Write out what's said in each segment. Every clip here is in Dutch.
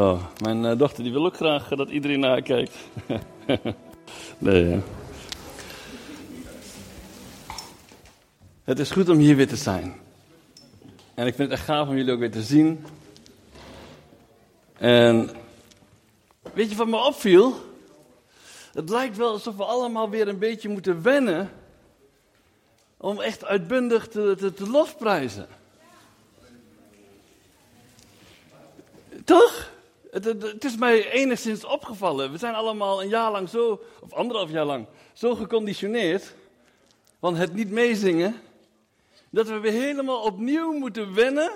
Zo, mijn eh, dochter die wil ook graag eh, dat iedereen naar haar kijkt. nee. Het is goed om hier weer te zijn. En ik vind het echt gaaf om jullie ook weer te zien. En weet je wat me opviel? Het lijkt wel alsof we allemaal weer een beetje moeten wennen om echt uitbundig te, te, te lofprijzen. Toch? Het, het, is mij enigszins opgevallen. We zijn allemaal een jaar lang zo, of anderhalf jaar lang, zo geconditioneerd van het niet meezingen, dat we weer helemaal opnieuw moeten wennen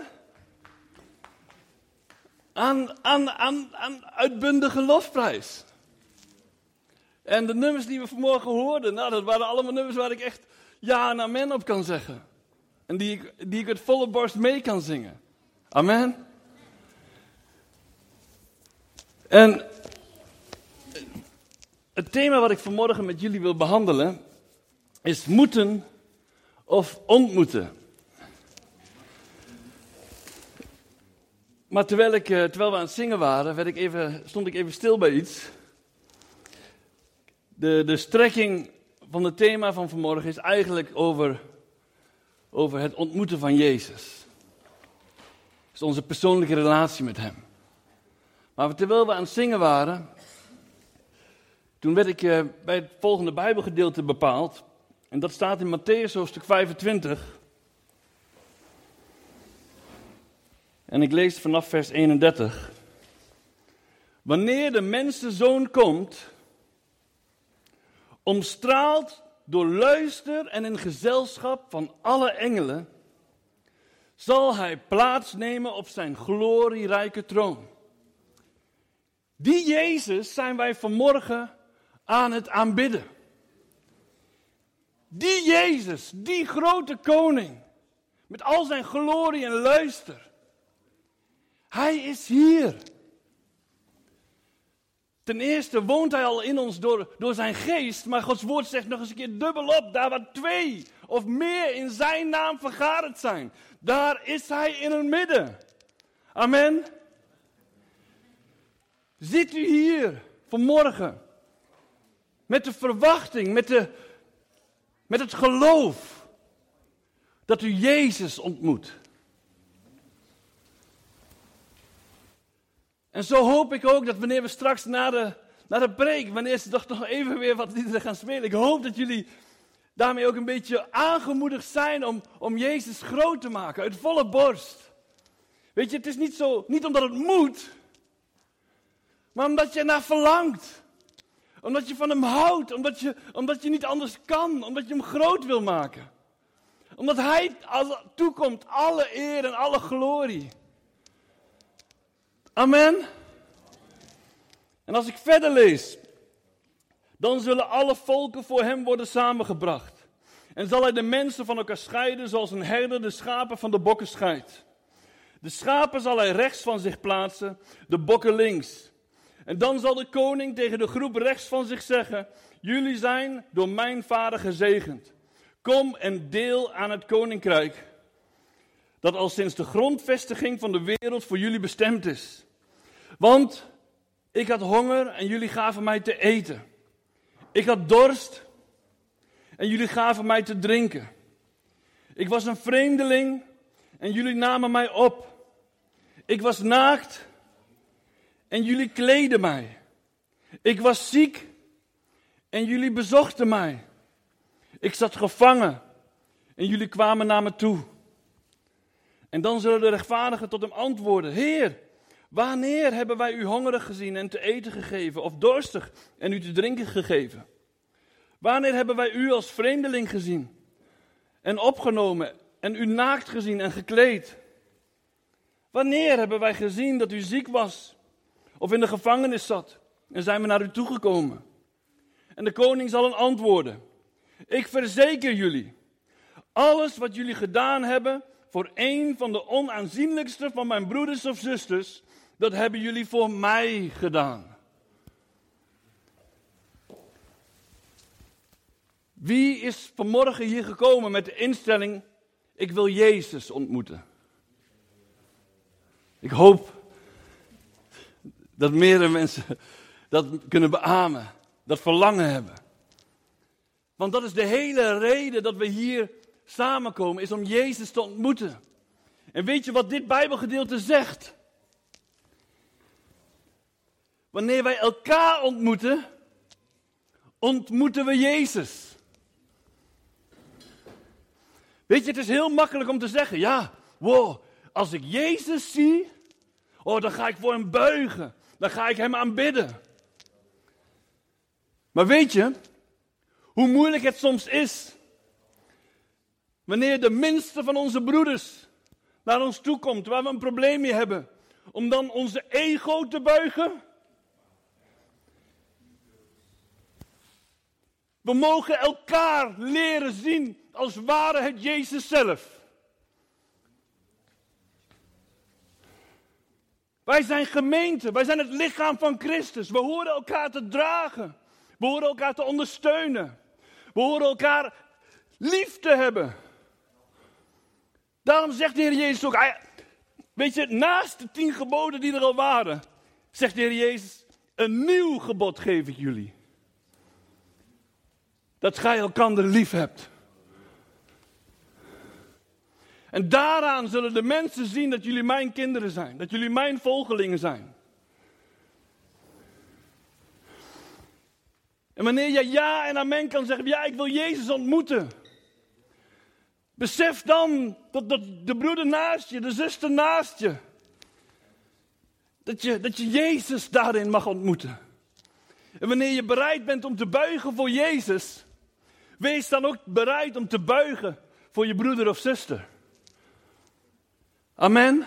aan, aan, aan, aan uitbundige lofprijs. En de nummers die we vanmorgen hoorden, nou, dat waren allemaal nummers waar ik echt ja en amen op kan zeggen. En die ik, die ik het volle borst mee kan zingen. Amen. En het thema wat ik vanmorgen met jullie wil behandelen is moeten of ontmoeten. Maar terwijl, ik, eh, terwijl we aan het zingen waren, werd ik even, stond ik even stil bij iets. De, de strekking van het thema van vanmorgen is eigenlijk over, over het ontmoeten van Jezus. Het is onze persoonlijke relatie met Hem. Maar terwijl we aan het zingen waren, toen werd ik eh, bij het volgende Bijbelgedeelte bepaald. En dat staat in Matthäus hoofdstuk 25. En ik lees vanaf vers 31. Wanneer de mensenzoon komt, omstraald door luister en in gezelschap van alle engelen, zal hij plaatsnemen op zijn glorierijke troon. Die Jezus zijn wij vanmorgen aan het aanbidden. Die Jezus, die grote koning, met al zijn glorie en luister. Hij is hier. Ten eerste woont hij al in ons door, door zijn geest, maar Gods woord zegt nog eens een keer dubbel op. Daar waar twee of meer in zijn naam vergaderd zijn, daar is hij in het midden. Amen. Zit u hier vanmorgen met de verwachting, met, de, met het geloof dat u Jezus ontmoet? En zo hoop ik ook dat wanneer we straks na de, na de preek, wanneer ze toch nog even weer wat liederen gaan spelen, ik hoop dat jullie daarmee ook een beetje aangemoedigd zijn om, om Jezus groot te maken, uit volle borst. Weet je, het is niet, zo, niet omdat het moet, maar omdat je naar verlangt. Omdat je van hem houdt, omdat je, omdat je niet anders kan, omdat je hem groot wil maken. Omdat hij als toekomt alle eer en alle glorie. Amen. En als ik verder lees, dan zullen alle volken voor hem worden samengebracht. En zal hij de mensen van elkaar scheiden zoals een herder de schapen van de bokken scheidt. De schapen zal hij rechts van zich plaatsen, de bokken links. En dan zal de koning tegen de groep rechts van zich zeggen: Jullie zijn door mijn vader gezegend. Kom en deel aan het koninkrijk. Dat al sinds de grondvestiging van de wereld voor jullie bestemd is. Want ik had honger en jullie gaven mij te eten. Ik had dorst en jullie gaven mij te drinken. Ik was een vreemdeling en jullie namen mij op. Ik was naakt en jullie kleden mij. Ik was ziek en jullie bezochten mij. Ik zat gevangen en jullie kwamen naar me toe. En dan zullen de rechtvaardigen tot hem antwoorden: Heer, wanneer hebben wij u hongerig gezien en te eten gegeven, of dorstig en u te drinken gegeven? Wanneer hebben wij u als vreemdeling gezien en opgenomen en u naakt gezien en gekleed? Wanneer hebben wij gezien dat u ziek was of in de gevangenis zat en zijn we naar u toegekomen? En de koning zal een antwoorden. Ik verzeker jullie, alles wat jullie gedaan hebben voor een van de onaanzienlijkste van mijn broeders of zusters, dat hebben jullie voor mij gedaan. Wie is vanmorgen hier gekomen met de instelling: ik wil Jezus ontmoeten? Ik hoop dat meerdere mensen dat kunnen beamen. Dat verlangen hebben. Want dat is de hele reden dat we hier samenkomen, is om Jezus te ontmoeten. En weet je wat dit Bijbelgedeelte zegt? Wanneer wij elkaar ontmoeten, ontmoeten we Jezus. Weet je, het is heel makkelijk om te zeggen, ja, wow, als ik Jezus zie, oh, dan ga ik voor hem buigen. Dan ga ik hem aanbidden. Maar weet je, hoe moeilijk het soms is, wanneer de minste van onze broeders naar ons toe komt, waar we een probleem mee hebben, om dan onze ego te buigen? We mogen elkaar leren zien als ware het Jezus zelf. Wij zijn gemeente, wij zijn het lichaam van Christus. We horen elkaar te dragen. We horen elkaar te ondersteunen. We horen elkaar lief te hebben. Daarom zegt de Heer Jezus ook, weet je, naast de tien geboden die er al waren, zegt de Heer Jezus, een nieuw gebod geef ik jullie. Dat gij elkander lief hebt. En daaraan zullen de mensen zien dat jullie mijn kinderen zijn. Dat jullie mijn volgelingen zijn. En wanneer je ja en amen kan zeggen, ja, ik wil Jezus ontmoeten. Besef dan dat, dat de broeder naast je, de zuster naast je, dat je, dat je Jezus daarin mag ontmoeten. En wanneer je bereid bent om te buigen voor Jezus, wees dan ook bereid om te buigen voor je broeder of zuster. Amen.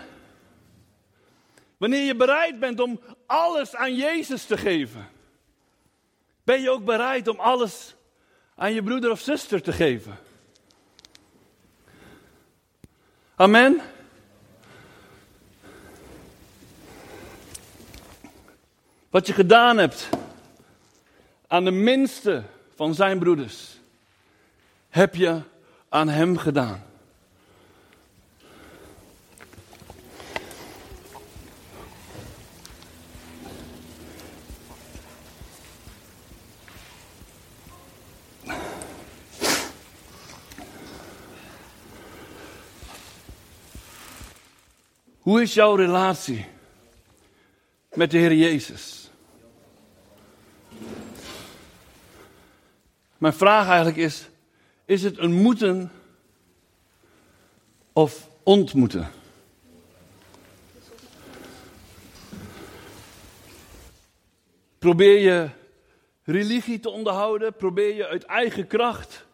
Wanneer je bereid bent om alles aan Jezus te geven, ben je ook bereid om alles aan je broeder of zuster te geven. Amen. Wat je gedaan hebt aan de minste van zijn broeders, heb je aan hem gedaan. Hoe is jouw relatie met de Heer Jezus? Mijn vraag eigenlijk is: is het een moeten of ontmoeten? Probeer je religie te onderhouden? Probeer je uit eigen kracht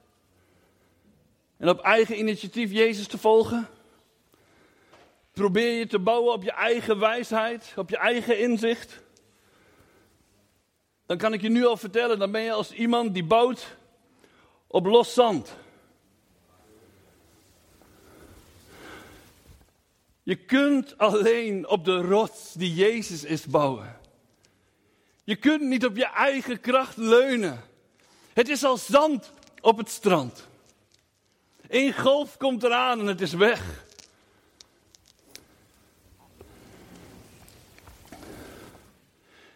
en op eigen initiatief Jezus te volgen? Probeer je te bouwen op je eigen wijsheid, op je eigen inzicht. Dan kan ik je nu al vertellen, dan ben je als iemand die bouwt op los zand. Je kunt alleen op de rots die Jezus is bouwen. Je kunt niet op je eigen kracht leunen. Het is als zand op het strand. Een golf komt eraan en het is weg.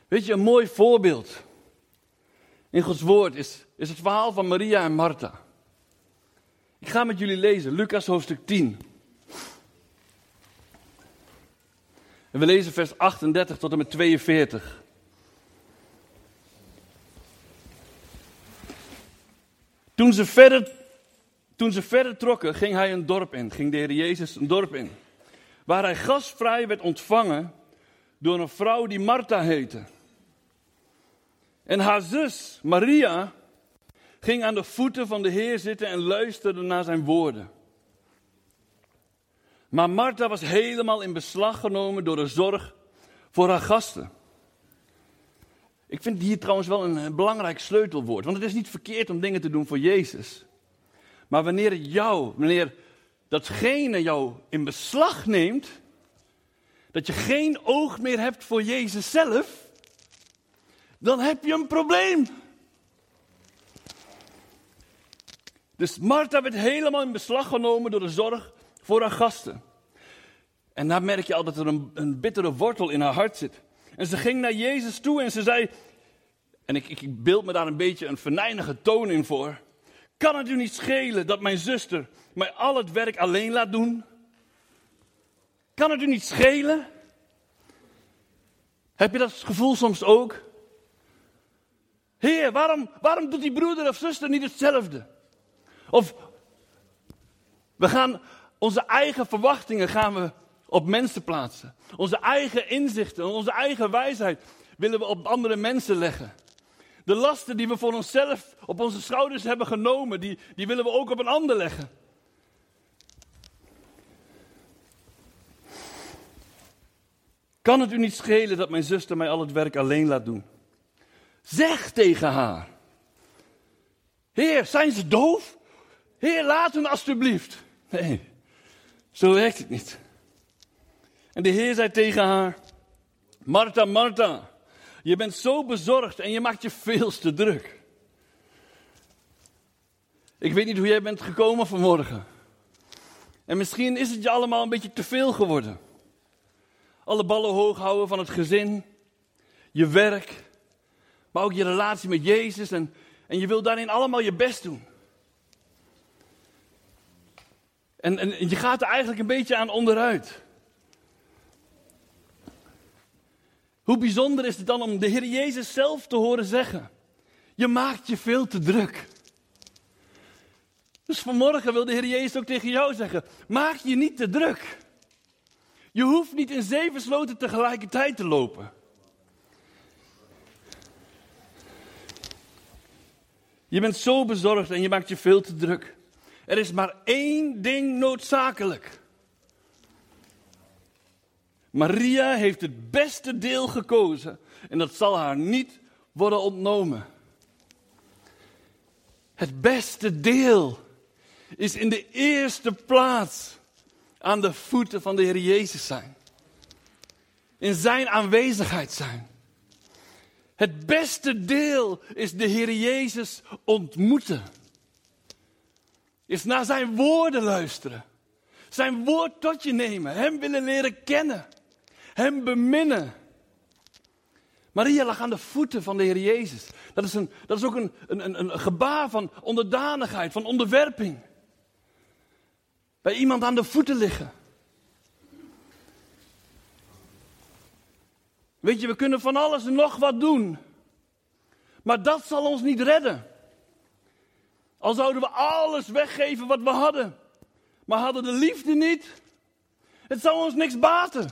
Weet je, een mooi voorbeeld in Gods woord is, is het verhaal van Maria en Martha. Ik ga met jullie lezen, Lucas hoofdstuk 10. En we lezen vers 38 tot en met 42. Toen ze verder, toen ze verder trokken, ging hij een dorp in, ging de Heer Jezus een dorp in. Waar hij gastvrij werd ontvangen door een vrouw die Martha heette. En haar zus, Maria, ging aan de voeten van de Heer zitten en luisterde naar zijn woorden. Maar Martha was helemaal in beslag genomen door de zorg voor haar gasten. Ik vind hier trouwens wel een belangrijk sleutelwoord, want het is niet verkeerd om dingen te doen voor Jezus. Maar wanneer jou, wanneer datgene jou in beslag neemt, dat je geen oog meer hebt voor Jezus zelf, dan heb je een probleem. Dus Martha werd helemaal in beslag genomen door de zorg voor haar gasten. En daar merk je al dat er een, een bittere wortel in haar hart zit. En ze ging naar Jezus toe en ze zei, en ik, ik beeld me daar een beetje een venijnige toon in voor. Kan het u niet schelen dat mijn zuster mij al het werk alleen laat doen? Kan het u niet schelen? Heb je dat gevoel soms ook? Heer, waarom, waarom doet die broeder of zuster niet hetzelfde? Of we gaan onze eigen verwachtingen gaan we op mensen plaatsen. Onze eigen inzichten, onze eigen wijsheid willen we op andere mensen leggen. De lasten die we voor onszelf op onze schouders hebben genomen, die, die willen we ook op een ander leggen. Kan het u niet schelen dat mijn zuster mij al het werk alleen laat doen? Zeg tegen haar. Heer, zijn ze doof? Heer, laat hen alstublieft. Nee, zo werkt het niet. En de Heer zei tegen haar: Martha, Martha, je bent zo bezorgd en je maakt je veel te druk. Ik weet niet hoe jij bent gekomen vanmorgen. En misschien is het je allemaal een beetje te veel geworden. Alle ballen hoog houden van het gezin, je werk, maar ook je relatie met Jezus. En, en je wil daarin allemaal je best doen. En, en je gaat er eigenlijk een beetje aan onderuit. Hoe bijzonder is het dan om de Heer Jezus zelf te horen zeggen: Je maakt je veel te druk. Dus vanmorgen wil de Heer Jezus ook tegen jou zeggen: Maak je niet te druk. Je hoeft niet in zeven sloten tegelijkertijd te lopen. Je bent zo bezorgd en je maakt je veel te druk. Er is maar één ding noodzakelijk. Maria heeft het beste deel gekozen en dat zal haar niet worden ontnomen. Het beste deel is in de eerste plaats aan de voeten van de Heer Jezus zijn. In zijn aanwezigheid zijn. Het beste deel is de Heer Jezus ontmoeten. Is naar zijn woorden luisteren. Zijn woord tot je nemen. Hem willen leren kennen. Hem beminnen. Maria lag aan de voeten van de Heer Jezus. Dat is, een, dat is ook een, een, een gebaar van onderdanigheid, van onderwerping. Bij iemand aan de voeten liggen. Weet je, we kunnen van alles en nog wat doen. Maar dat zal ons niet redden. Al zouden we alles weggeven wat we hadden. Maar hadden de liefde niet, het zou ons niks baten.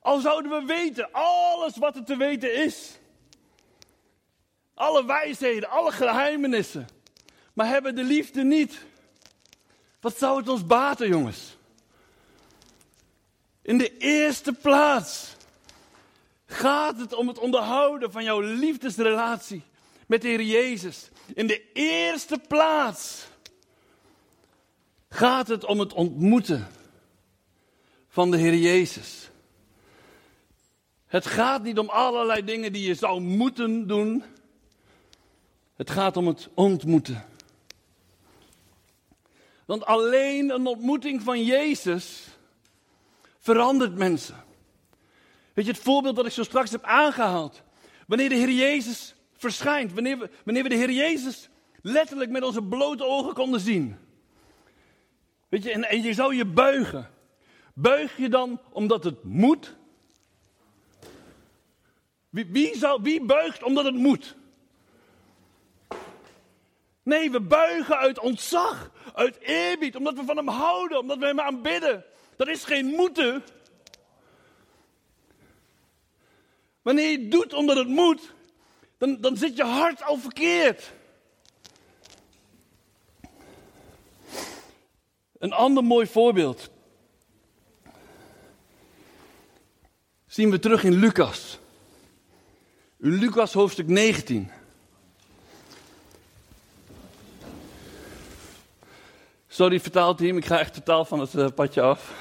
Al zouden we weten alles wat er te weten is. Alle wijsheden, alle geheimenissen. Maar hebben de liefde niet. Wat zou het ons baten, jongens? In de eerste plaats gaat het om het onderhouden van jouw liefdesrelatie met de Heer Jezus. In de eerste plaats gaat het om het ontmoeten van de Heer Jezus. Het gaat niet om allerlei dingen die je zou moeten doen. Het gaat om het ontmoeten. Want alleen een ontmoeting van Jezus verandert mensen. Weet je, het voorbeeld dat ik zo straks heb aangehaald. Wanneer de Heer Jezus verschijnt, wanneer we, wanneer we de Heer Jezus letterlijk met onze blote ogen konden zien. Weet je, en, en je zou je buigen. Buig je dan omdat het moet? Wie, wie, zou, wie buigt omdat het moet? Nee, we buigen uit ontzag, uit eerbied, omdat we van hem houden, omdat we hem aanbidden. Dat is geen moeten. Wanneer je het doet omdat het moet, dan, dan zit je hart al verkeerd. Een ander mooi voorbeeld. Zien we terug in Lucas. In Lucas hoofdstuk 19. Sorry, vertaalteam, ik ga echt totaal van het uh, padje af.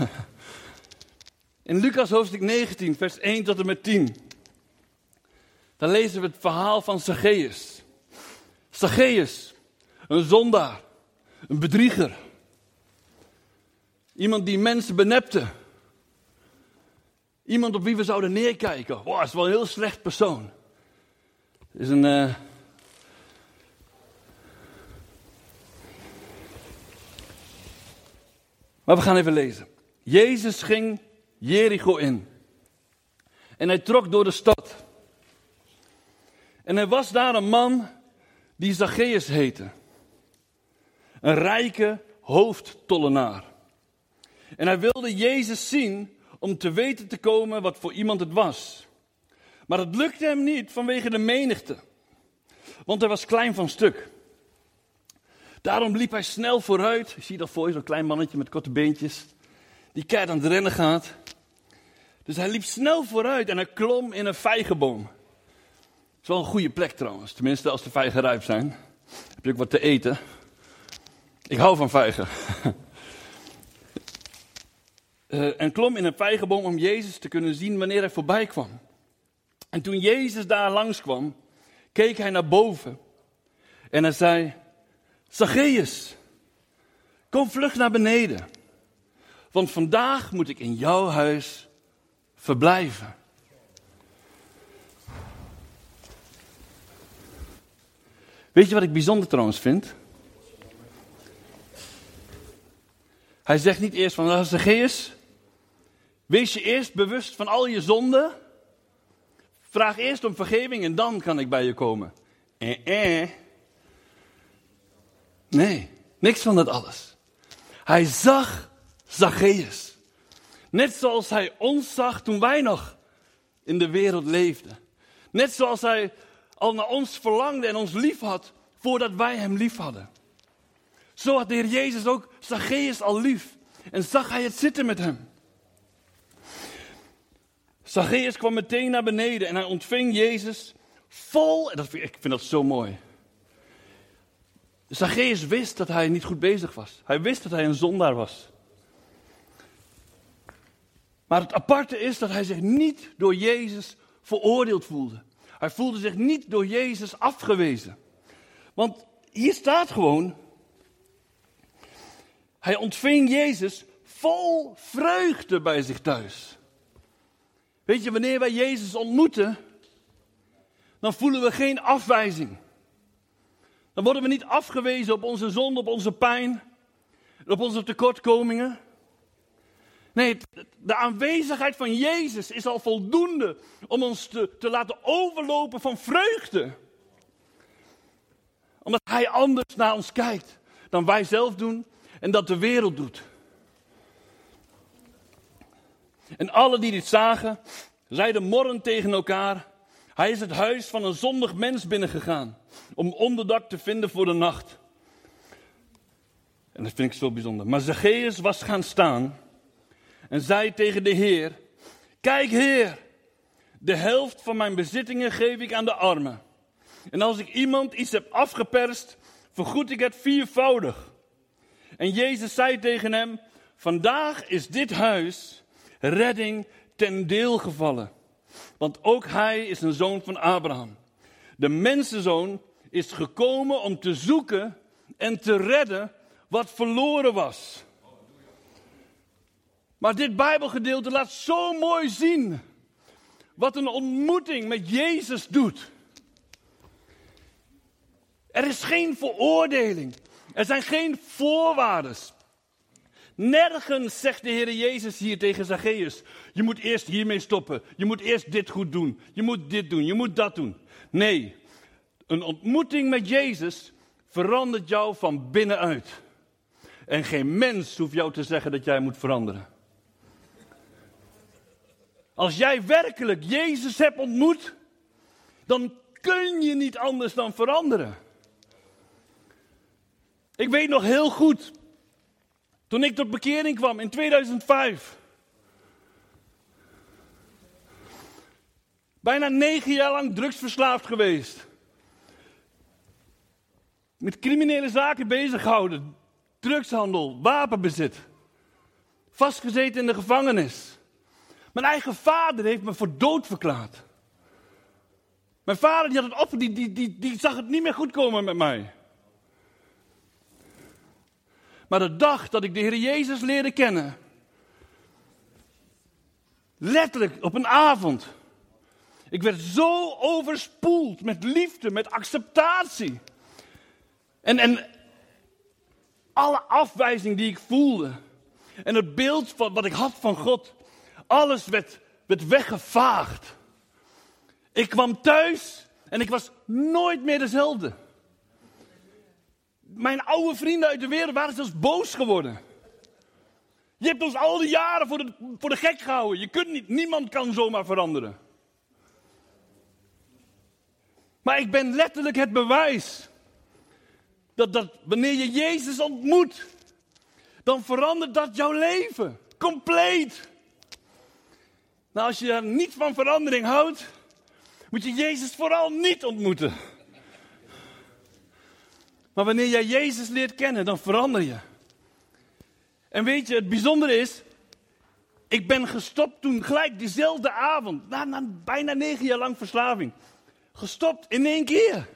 In Lucas hoofdstuk 19, vers 1 tot en met 10 dan lezen we het verhaal van Zacchaeus. Zacchaeus, een zondaar, een bedrieger. Iemand die mensen benepte. Iemand op wie we zouden neerkijken. Wow, is wel een heel slecht persoon. Is een. Uh... Maar we gaan even lezen. Jezus ging Jericho in. En hij trok door de stad. En er was daar een man die Zacchaeus heette. Een rijke hoofdtollenaar. En hij wilde Jezus zien om te weten te komen wat voor iemand het was. Maar het lukte hem niet vanwege de menigte. Want hij was klein van stuk. Daarom liep hij snel vooruit. Je ziet dat voor je, zo'n klein mannetje met korte beentjes. Die keihard aan het rennen gaat. Dus hij liep snel vooruit en hij klom in een vijgenboom. Het is wel een goede plek trouwens. Tenminste, als de vijgen rijp zijn. Heb je ook wat te eten. Ik hou van vijgen. uh, en klom in een vijgenboom om Jezus te kunnen zien wanneer hij voorbij kwam. En toen Jezus daar langskwam, keek hij naar boven. En hij zei, Zacchaeus, kom vlug naar beneden. Want vandaag moet ik in jouw huis verblijven. Weet je wat ik bijzonder trouwens vind? Hij zegt niet eerst van, Zacchaeus, wees je eerst bewust van al je zonden. Vraag eerst om vergeving en dan kan ik bij je komen. Eh, eh. Nee, niks van dat alles. Hij zag Zacchaeus. Net zoals hij ons zag toen wij nog in de wereld leefden. Net zoals hij al naar ons verlangde en ons lief had voordat wij hem lief hadden. Zo had de Heer Jezus ook Zacchaeus al lief en zag hij het zitten met hem. Zacchaeus kwam meteen naar beneden en hij ontving Jezus vol, en dat vind, ik vind dat zo mooi. Zacchaeus wist dat hij niet goed bezig was. Hij wist dat hij een zondaar was. Maar het aparte is dat hij zich niet door Jezus veroordeeld voelde. Hij voelde zich niet door Jezus afgewezen. Want hier staat gewoon, hij ontving Jezus vol vreugde bij zich thuis. Weet je, wanneer wij Jezus ontmoeten, dan voelen we geen afwijzing. Dan worden we niet afgewezen op onze zonde, op onze pijn, op onze tekortkomingen. Nee, de aanwezigheid van Jezus is al voldoende om ons te, te laten overlopen van vreugde. Omdat Hij anders naar ons kijkt dan wij zelf doen en dat de wereld doet. En alle die dit zagen, zeiden morren tegen elkaar: Hij is het huis van een zondig mens binnengegaan om onderdak te vinden voor de nacht. En dat vind ik zo bijzonder. Maar Zacchaeus was gaan staan en zei tegen de Heer: Kijk, Heer, de helft van mijn bezittingen geef ik aan de armen. En als ik iemand iets heb afgeperst, vergoed ik het viervoudig. En Jezus zei tegen hem: Vandaag is dit huis redding ten deel gevallen. Want ook hij is een zoon van Abraham. De mensenzoon is gekomen om te zoeken en te redden wat verloren was. Maar dit Bijbelgedeelte laat zo mooi zien wat een ontmoeting met Jezus doet. Er is geen veroordeling. Er zijn geen voorwaarden. Nergens zegt de Heer Jezus hier tegen Zacchaeus: Je moet eerst hiermee stoppen. Je moet eerst dit goed doen. Je moet dit doen. Je moet dat doen. Nee, een ontmoeting met Jezus verandert jou van binnenuit. En geen mens hoeft jou te zeggen dat jij moet veranderen. Als jij werkelijk Jezus hebt ontmoet, dan kun je niet anders dan veranderen. Ik weet nog heel goed, toen ik tot bekering kwam in 2005. Bijna negen jaar lang drugsverslaafd geweest. Met criminele zaken bezig gehouden. Drugshandel, wapenbezit. Vastgezeten in de gevangenis. Mijn eigen vader heeft me voor dood verklaard. Mijn vader die had het op, die, die, die, zag het niet meer goed komen met mij. Maar de dag dat ik de Heer Jezus leerde kennen, Letterlijk op een avond. Ik werd zo overspoeld met liefde, met acceptatie. En, en alle afwijzing die ik voelde. En het beeld van, wat ik had van God. Alles werd, werd weggevaagd. Ik kwam thuis en ik was nooit meer dezelfde. Mijn oude vrienden uit de wereld waren zelfs boos geworden. Je hebt ons al die jaren voor de, voor de gek gehouden. Je kunt niet, niemand kan zomaar veranderen. Maar ik ben letterlijk het bewijs. Dat, dat wanneer je Jezus ontmoet, dan verandert dat jouw leven. Compleet. Nou, als je niet van verandering houdt, moet je Jezus vooral niet ontmoeten. Maar wanneer jij Jezus leert kennen, dan verander je. En weet je, het bijzondere is, ik ben gestopt toen gelijk diezelfde avond, na, na bijna negen jaar lang verslaving. Gestopt in één keer.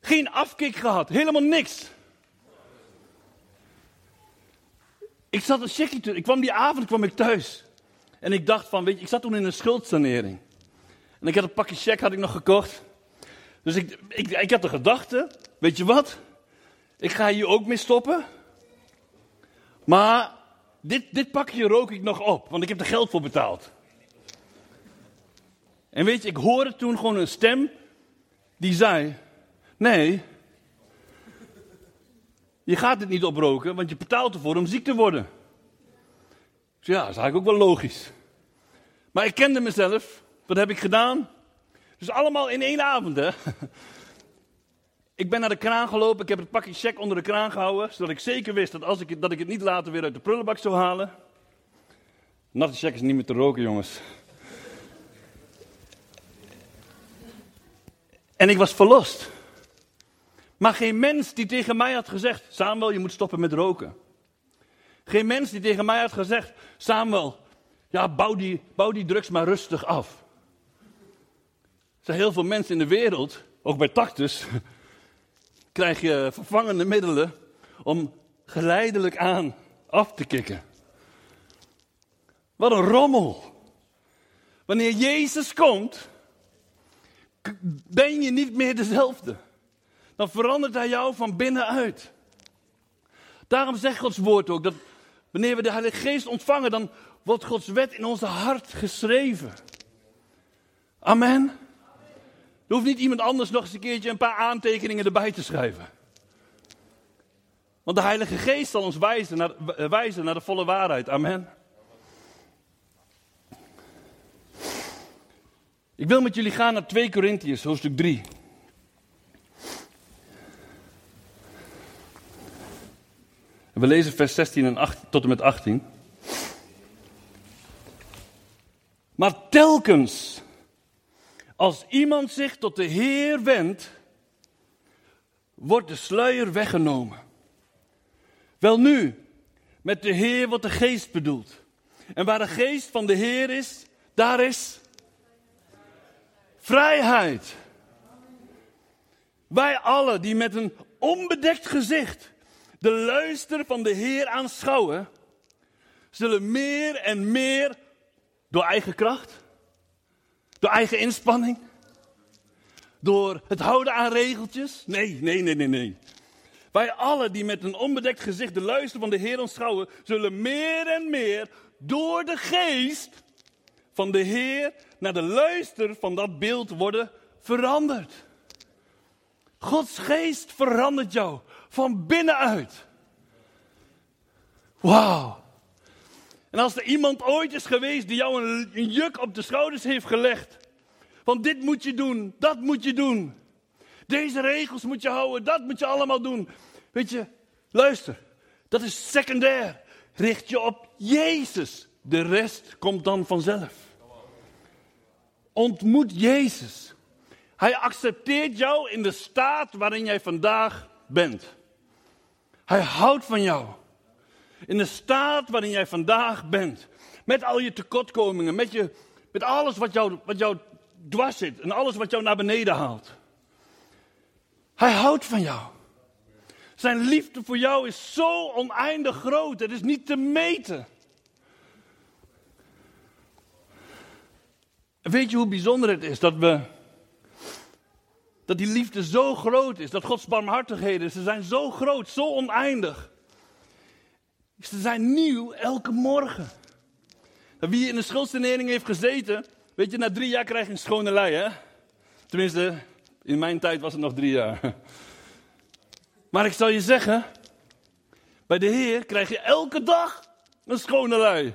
Geen afkick gehad, helemaal niks. Ik zat een checkje te, ik kwam die avond kwam ik thuis. En ik dacht van, weet je, ik zat toen in een schuldsanering. En ik had een pakje check had ik nog gekocht. Dus ik, ik, ik had de gedachte, weet je wat? Ik ga hier ook mee stoppen. Maar dit, dit pakje rook ik nog op, want ik heb er geld voor betaald. En weet je, ik hoorde toen gewoon een stem die zei: Nee, je gaat het niet oproken, want je betaalt ervoor om ziek te worden. Dus ja, dat is eigenlijk ook wel logisch. Maar ik kende mezelf. Wat heb ik gedaan? Dus allemaal in één avond, hè? Ik ben naar de kraan gelopen, ik heb het pakje check onder de kraan gehouden, zodat ik zeker wist dat, als ik, dat ik het niet later weer uit de prullenbak zou halen. Natte is niet meer te roken, jongens. En ik was verlost. Maar geen mens die tegen mij had gezegd: Samuel, je moet stoppen met roken. Geen mens die tegen mij had gezegd: Samuel, ja, bouw die, bouw die drugs maar rustig af. Er zijn heel veel mensen in de wereld, ook bij Tactus, krijg je vervangende middelen om geleidelijk aan af te kicken. Wat een rommel. Wanneer Jezus komt, ben je niet meer dezelfde. Dan verandert hij jou van binnenuit. Daarom zegt Gods woord ook dat wanneer we de Heilige Geest ontvangen, dan wordt Gods wet in onze hart geschreven. Amen. Er hoeft niet iemand anders nog eens een keertje een paar aantekeningen erbij te schrijven. Want de Heilige Geest zal ons wijzen naar, eh, wijzen naar de volle waarheid. Amen. Ik wil met jullie gaan naar 2 Korintiërs, hoofdstuk 3. We lezen vers 16 en 8, tot en met 18. Maar telkens als iemand zich tot de Heer wendt, wordt de sluier weggenomen. Wel nu, met de Heer wordt de geest bedoeld. En waar de geest van de Heer is, daar is vrijheid. Wij allen die met een onbedekt gezicht de luister van de Heer aanschouwen, zullen meer en meer door eigen kracht door eigen inspanning? Door het houden aan regeltjes? Nee, nee, nee, nee, nee. Wij allen die met een onbedekt gezicht de luister van de Heer ontschouwen, zullen meer en meer door de geest van de Heer naar de luister van dat beeld worden veranderd. Gods geest verandert jou van binnenuit. Wauw. En als er iemand ooit is geweest die jou een, een juk op de schouders heeft gelegd. Van dit moet je doen, dat moet je doen. Deze regels moet je houden, dat moet je allemaal doen. Weet je, luister, dat is secundair. Richt je op Jezus. De rest komt dan vanzelf. Ontmoet Jezus. Hij accepteert jou in de staat waarin jij vandaag bent. Hij houdt van jou in de staat waarin jij vandaag bent. Met al je tekortkomingen, met, je, met alles wat jou, wat jou dwars zit en alles wat jou naar beneden haalt. Hij houdt van jou. Zijn liefde voor jou is zo oneindig groot, het is niet te meten. Weet je hoe bijzonder het is dat we. Dat die liefde zo groot is, dat Gods barmhartigheden, ze zijn zo groot, zo oneindig. Ze zijn nieuw elke morgen. Wie in de schuldsanering heeft gezeten, weet je, na drie jaar krijg je een schone lei, hè? Tenminste, in mijn tijd was het nog drie jaar. Maar ik zal je zeggen, bij de Heer krijg je elke dag een schone lei.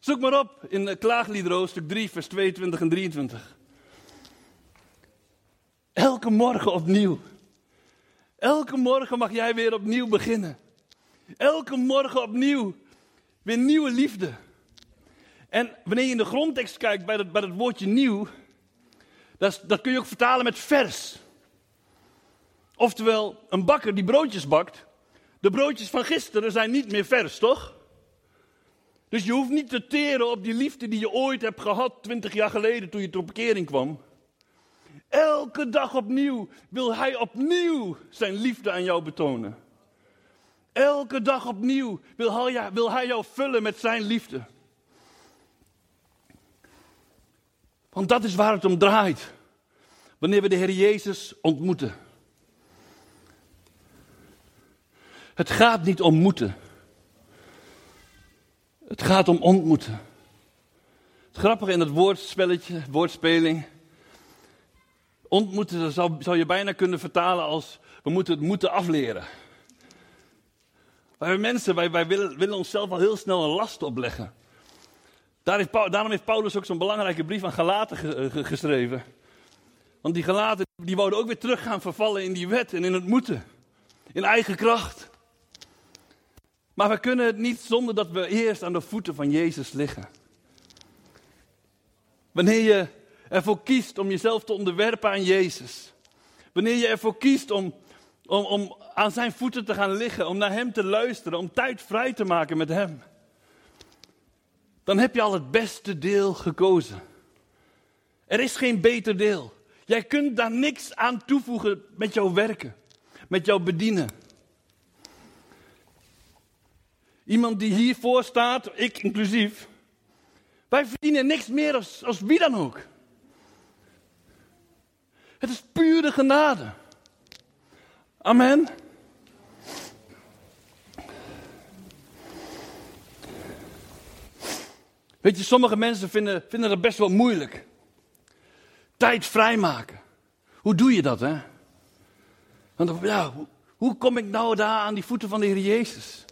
Zoek maar op in Klaagliederen, stuk 3, vers 22 en 23. Elke morgen opnieuw. Elke morgen mag jij weer opnieuw beginnen. Elke morgen opnieuw. Weer nieuwe liefde. En wanneer je in de grondtekst kijkt bij het, bij het woordje nieuw, dat, dat kun je ook vertalen met vers. Oftewel, een bakker die broodjes bakt, de broodjes van gisteren zijn niet meer vers, toch? Dus je hoeft niet te teren op die liefde die je ooit hebt gehad, twintig jaar geleden toen je tot bekering kwam. Elke dag opnieuw wil hij opnieuw zijn liefde aan jou betonen. Elke dag opnieuw wil hij, wil hij jou vullen met zijn liefde. Want dat is waar het om draait. Wanneer we de Heer Jezus ontmoeten. Het gaat niet om moeten. Het gaat om ontmoeten. Het grappige in het woordspelletje, woordspeling. Ontmoeten zou, zou je bijna kunnen vertalen als we moeten het moeten afleren. Wij mensen, wij, wij willen, onszelf al heel snel een last opleggen. daarom heeft Paulus ook zo'n belangrijke brief aan Galaten eh, geschreven. Want die Galaten die wouden ook weer terug gaan vervallen in die wet en in het moeten. In eigen kracht. Maar we kunnen het niet zonder dat we eerst aan de voeten van Jezus liggen. Wanneer je ervoor kiest om jezelf te onderwerpen aan Jezus. Wanneer je ervoor kiest om, om, om aan zijn voeten te gaan liggen, om naar Hem te luisteren, om tijd vrij te maken met Hem. Dan heb je al het beste deel gekozen. Er is geen beter deel. Jij kunt daar niks aan toevoegen met jouw werken, met jouw bedienen. Iemand die hiervoor staat, ik inclusief, wij verdienen niks meer als, als wie dan ook. Het is pure genade. Amen. Weet je, sommige mensen vinden, vinden dat best wel moeilijk. Tijd vrijmaken. Hoe doe je dat, hè? Want ja, hoe, hoe kom ik nou daar aan die voeten van de Heer Jezus?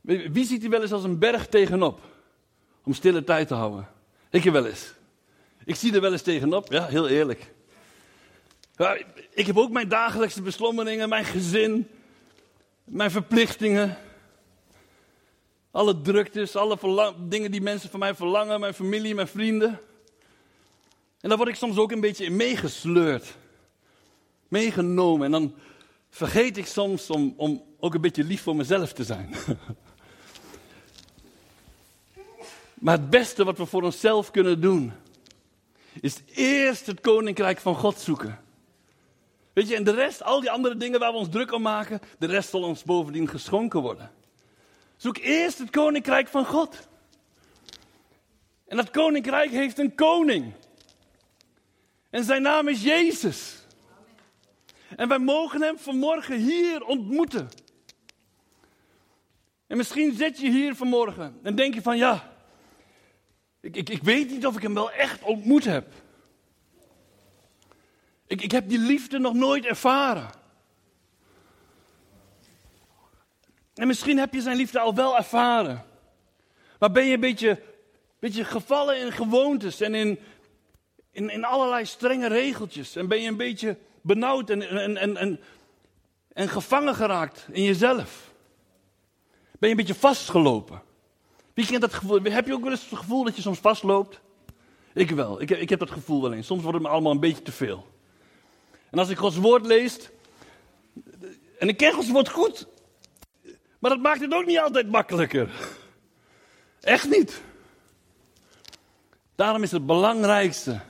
Wie ziet hij wel eens als een berg tegenop? Om stille tijd te houden. Ik wel eens. Ik zie er wel eens tegenop, ja, heel eerlijk. Ja, ik heb ook mijn dagelijkse beslommeringen, mijn gezin, mijn verplichtingen. Alle druktes, alle dingen die mensen van mij verlangen, mijn familie, mijn vrienden. En daar word ik soms ook een beetje in meegesleurd. Meegenomen. En dan vergeet ik soms om, om ook een beetje lief voor mezelf te zijn. Maar het beste wat we voor onszelf kunnen doen, is eerst het koninkrijk van God zoeken. Weet je, en de rest, al die andere dingen waar we ons druk om maken, de rest zal ons bovendien geschonken worden. Zoek eerst het koninkrijk van God. En dat koninkrijk heeft een koning. En zijn naam is Jezus. En wij mogen hem vanmorgen hier ontmoeten. En misschien zit je hier vanmorgen en denk je van ja, ik, ik, weet niet of ik hem wel echt ontmoet heb. Ik, ik heb die liefde nog nooit ervaren. En misschien heb je zijn liefde al wel ervaren. Maar ben je een beetje, beetje gevallen in gewoontes en in, in, in allerlei strenge regeltjes. En ben je een beetje benauwd en, en, en, en, en gevangen geraakt in jezelf. Ben je een beetje vastgelopen. Dat? Heb je ook wel eens het gevoel dat je soms vastloopt? Ik wel. Ik heb, ik heb dat gevoel wel eens. Soms wordt het me allemaal een beetje te veel. En als ik Gods woord lees, en ik ken Gods woord goed, maar dat maakt het ook niet altijd makkelijker. Echt niet. Daarom is het belangrijkste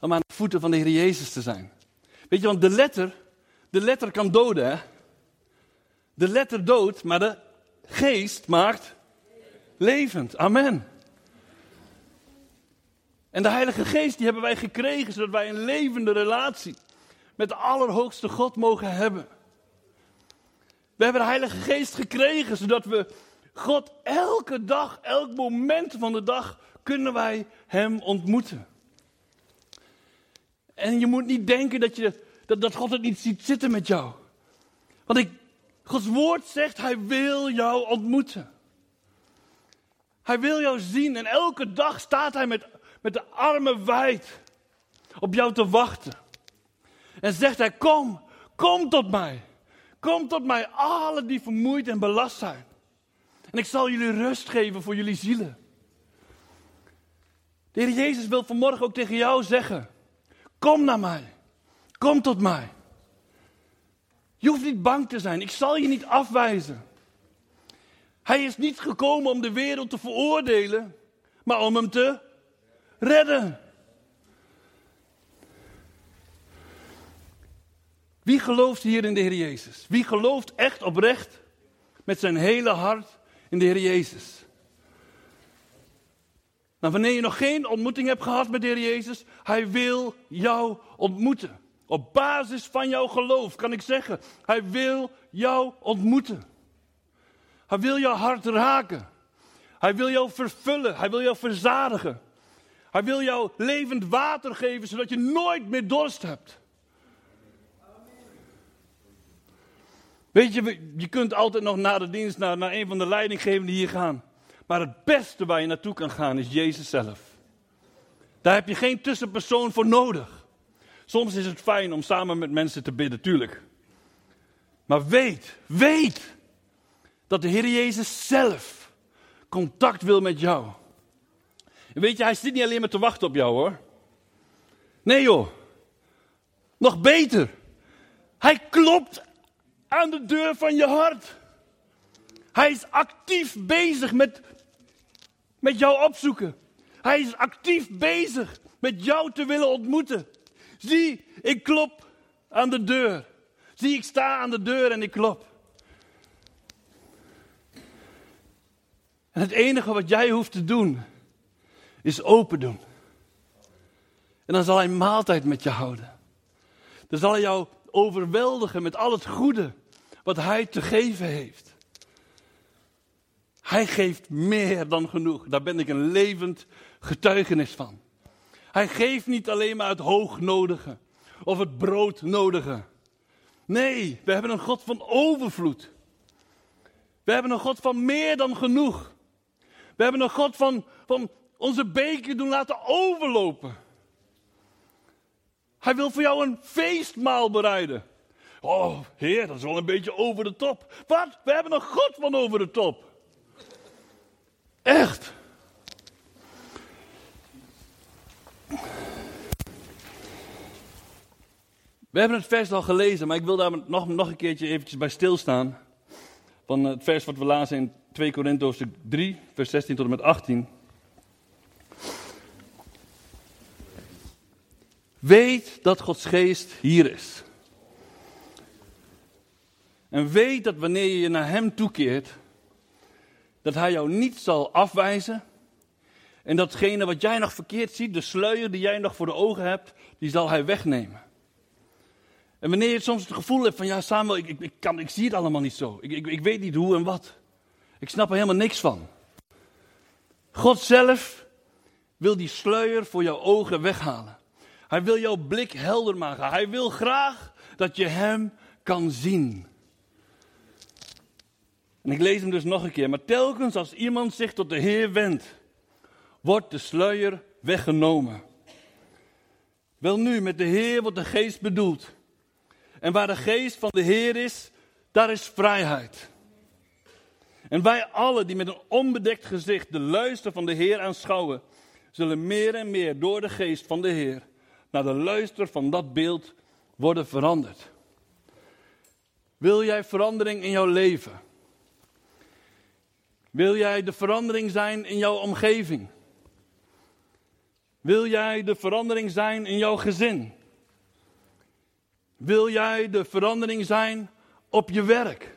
om aan de voeten van de Heer Jezus te zijn. Weet je, want de letter, de letter kan doden, hè? De letter doodt, maar de geest maakt levend. Amen. En de Heilige Geest die hebben wij gekregen zodat wij een levende relatie met de Allerhoogste God mogen hebben. We hebben de Heilige Geest gekregen zodat we God elke dag, elk moment van de dag kunnen wij Hem ontmoeten. En je moet niet denken dat, je, dat, dat God het niet ziet zitten met jou. Want ik, Gods woord zegt, Hij wil jou ontmoeten. Hij wil jou zien en elke dag staat Hij met, met de armen wijd op jou te wachten. En zegt Hij, kom, kom tot mij. Kom tot mij, alle die vermoeid en belast zijn. En ik zal jullie rust geven voor jullie zielen. De Heer Jezus wil vanmorgen ook tegen jou zeggen: Kom naar mij. Kom tot mij. Je hoeft niet bang te zijn. Ik zal je niet afwijzen. Hij is niet gekomen om de wereld te veroordelen, maar om hem te redden. Wie gelooft hier in de Heer Jezus? Wie gelooft echt oprecht met zijn hele hart in de Heer Jezus? Nou, wanneer je nog geen ontmoeting hebt gehad met de Heer Jezus, Hij wil jou ontmoeten. Op basis van jouw geloof kan ik zeggen, Hij wil jou ontmoeten. Hij wil jouw hart raken. Hij wil jou vervullen. Hij wil jou verzadigen. Hij wil jou levend water geven, zodat je nooit meer dorst hebt. Weet je, je kunt altijd nog na de dienst naar, naar een van de leidinggevenden hier gaan. Maar het beste waar je naartoe kan gaan is Jezus zelf. Daar heb je geen tussenpersoon voor nodig. Soms is het fijn om samen met mensen te bidden, tuurlijk. Maar weet, weet dat de Heer Jezus zelf contact wil met jou. En weet je, hij zit niet alleen maar te wachten op jou hoor. Nee joh, nog beter. Hij klopt aan de deur van je hart. Hij is actief bezig met, met jou opzoeken. Hij is actief bezig met jou te willen ontmoeten. Zie, ik klop aan de deur. Zie, ik sta aan de deur en ik klop. En het enige wat jij hoeft te doen, is open doen. En dan zal hij maaltijd met je houden. Dan zal hij jou overweldigen met al het goede wat hij te geven heeft. Hij geeft meer dan genoeg. Daar ben ik een levend getuigenis van. Hij geeft niet alleen maar het hoognodige of het broodnodige. Nee, we hebben een God van overvloed. We hebben een God van meer dan genoeg. We hebben een God van, van onze beker doen laten overlopen. Hij wil voor jou een feestmaal bereiden. Oh, Heer, dat is wel een beetje over de top. Wat? We hebben een God van over de top. Echt. We hebben het vers al gelezen, maar ik wil daar nog, nog een keertje eventjes bij stilstaan. Van het vers wat we lazen in 2 Korinthe 3, vers 16 tot en met 18. Weet dat Gods geest hier is. En weet dat wanneer je je naar Hem toekeert, dat Hij jou niet zal afwijzen. En datgene wat jij nog verkeerd ziet, de sluier die jij nog voor de ogen hebt, die zal Hij wegnemen. En wanneer je soms het gevoel hebt van, ja Samuel, ik, ik, kan, ik zie het allemaal niet zo. Ik, ik, ik weet niet hoe en wat. Ik snap er helemaal niks van. God zelf wil die sluier voor jouw ogen weghalen. Hij wil jouw blik helder maken. Hij wil graag dat je Hem kan zien. En ik lees hem dus nog een keer. Maar telkens als iemand zich tot de Heer wendt, wordt de sluier weggenomen. Wel nu, met de Heer wordt de geest bedoeld. En waar de geest van de Heer is, daar is vrijheid. En wij allen die met een onbedekt gezicht de luister van de Heer aanschouwen, zullen meer en meer door de geest van de Heer naar de luister van dat beeld worden veranderd. Wil jij verandering in jouw leven? Wil jij de verandering zijn in jouw omgeving? Wil jij de verandering zijn in jouw gezin? Wil jij de verandering zijn op je werk?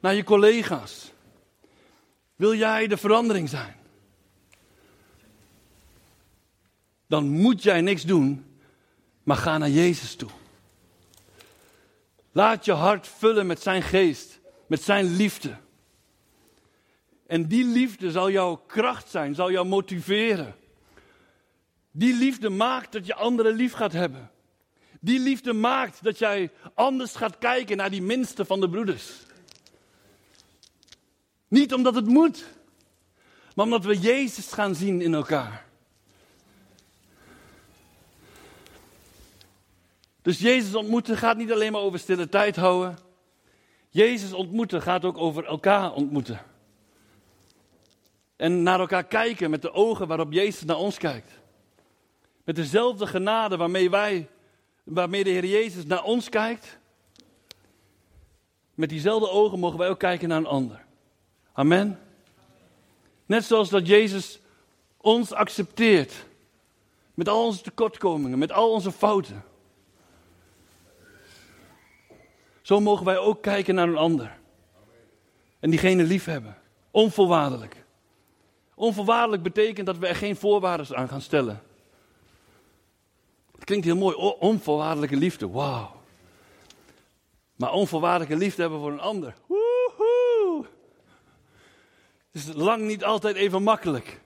Naar je collega's? Wil jij de verandering zijn? dan moet jij niks doen, maar ga naar Jezus toe. Laat je hart vullen met zijn geest, met zijn liefde. En die liefde zal jouw kracht zijn, zal jou motiveren. Die liefde maakt dat je anderen lief gaat hebben. Die liefde maakt dat jij anders gaat kijken naar die minste van de broeders. Niet omdat het moet, maar omdat we Jezus gaan zien in elkaar. Dus Jezus ontmoeten gaat niet alleen maar over stille tijd houden. Jezus ontmoeten gaat ook over elkaar ontmoeten. En naar elkaar kijken met de ogen waarop Jezus naar ons kijkt. Met dezelfde genade waarmee wij, waarmee de Heer Jezus naar ons kijkt. Met diezelfde ogen mogen wij ook kijken naar een ander. Amen. Net zoals dat Jezus ons accepteert. Met al onze tekortkomingen, met al onze fouten. Zo mogen wij ook kijken naar een ander. En diegene lief hebben. Onvoorwaardelijk. Onvoorwaardelijk betekent dat we er geen voorwaarden aan gaan stellen. Klinkt heel mooi, onvoorwaardelijke liefde, wauw. Maar onvoorwaardelijke liefde hebben voor een ander. Woehoe! Het is lang niet altijd even makkelijk.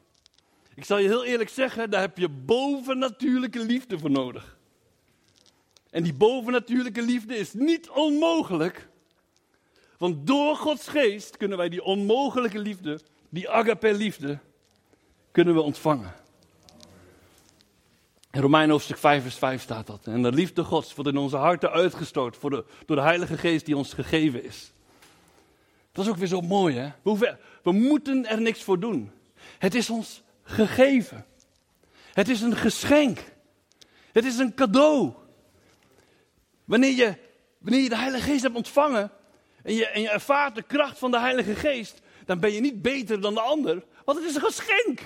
Ik zal je heel eerlijk zeggen, daar heb je bovennatuurlijke liefde voor nodig. En die bovennatuurlijke liefde is niet onmogelijk. Want door Gods geest kunnen wij die onmogelijke liefde, die agape liefde, kunnen we ontvangen. In Romein hoofdstuk 5 vers 5 staat dat. En de liefde Gods wordt in onze harten uitgestort door de Heilige Geest die ons gegeven is. Dat is ook weer zo mooi hè. We, we moeten er niks voor doen. Het is ons gegeven. Het is een geschenk. Het is een cadeau. Wanneer je, wanneer je de Heilige Geest hebt ontvangen en je, en je ervaart de kracht van de Heilige Geest, dan ben je niet beter dan de ander, want het is een geschenk.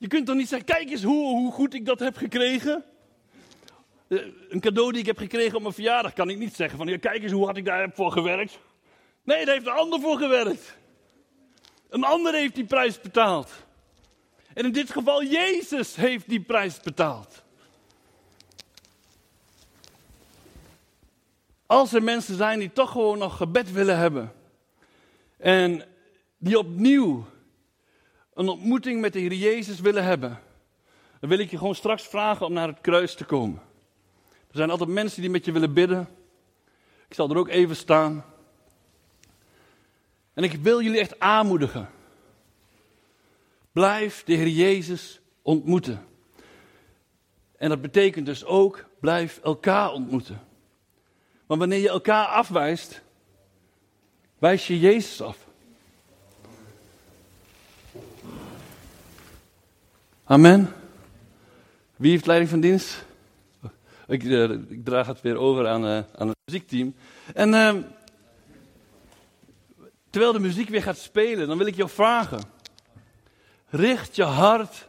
Je kunt toch niet zeggen, kijk eens hoe, hoe goed ik dat heb gekregen. Eh, een cadeau die ik heb gekregen op mijn verjaardag kan ik niet zeggen van, ja, kijk eens hoe hard ik daar voor gewerkt. Nee, daar heeft een ander voor gewerkt. Een ander heeft die prijs betaald. En in dit geval Jezus heeft die prijs betaald. Als er mensen zijn die toch gewoon nog gebed willen hebben. En die opnieuw een ontmoeting met de Heer Jezus willen hebben. Dan wil ik je gewoon straks vragen om naar het kruis te komen. Er zijn altijd mensen die met je willen bidden. Ik zal er ook even staan. En ik wil jullie echt aanmoedigen. Blijf de Heer Jezus ontmoeten. En dat betekent dus ook, blijf elkaar ontmoeten. Want wanneer je elkaar afwijst, wijs je Jezus af. Amen. Wie heeft leiding van dienst? Ik, uh, ik draag het weer over aan, uh, aan het muziekteam. En uh, terwijl de muziek weer gaat spelen, dan wil ik jou vragen. Richt je hart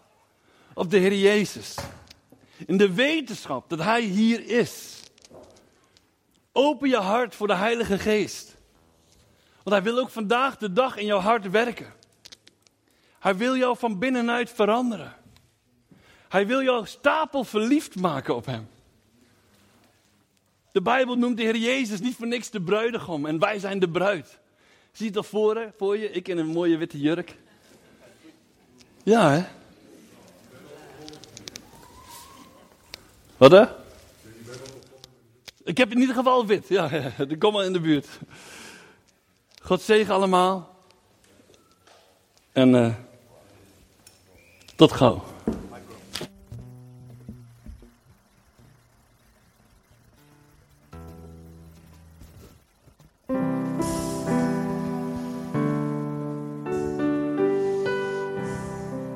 op de Heer Jezus. In de wetenschap dat Hij hier is. Open je hart voor de Heilige Geest. Want Hij wil ook vandaag de dag in jouw hart werken. Hij wil jou van binnenuit veranderen. Hij wil jou stapel verliefd maken op Hem. De Bijbel noemt de Heer Jezus niet voor niks de bruidegom en wij zijn de bruid. Zie je al voor, voor je? Ik in een mooie witte jurk. Ja, hè? Wat hè? Ik heb in ieder geval wit. Ja, ja, kom maar in de buurt. God zegen allemaal. En uh, tot gauw.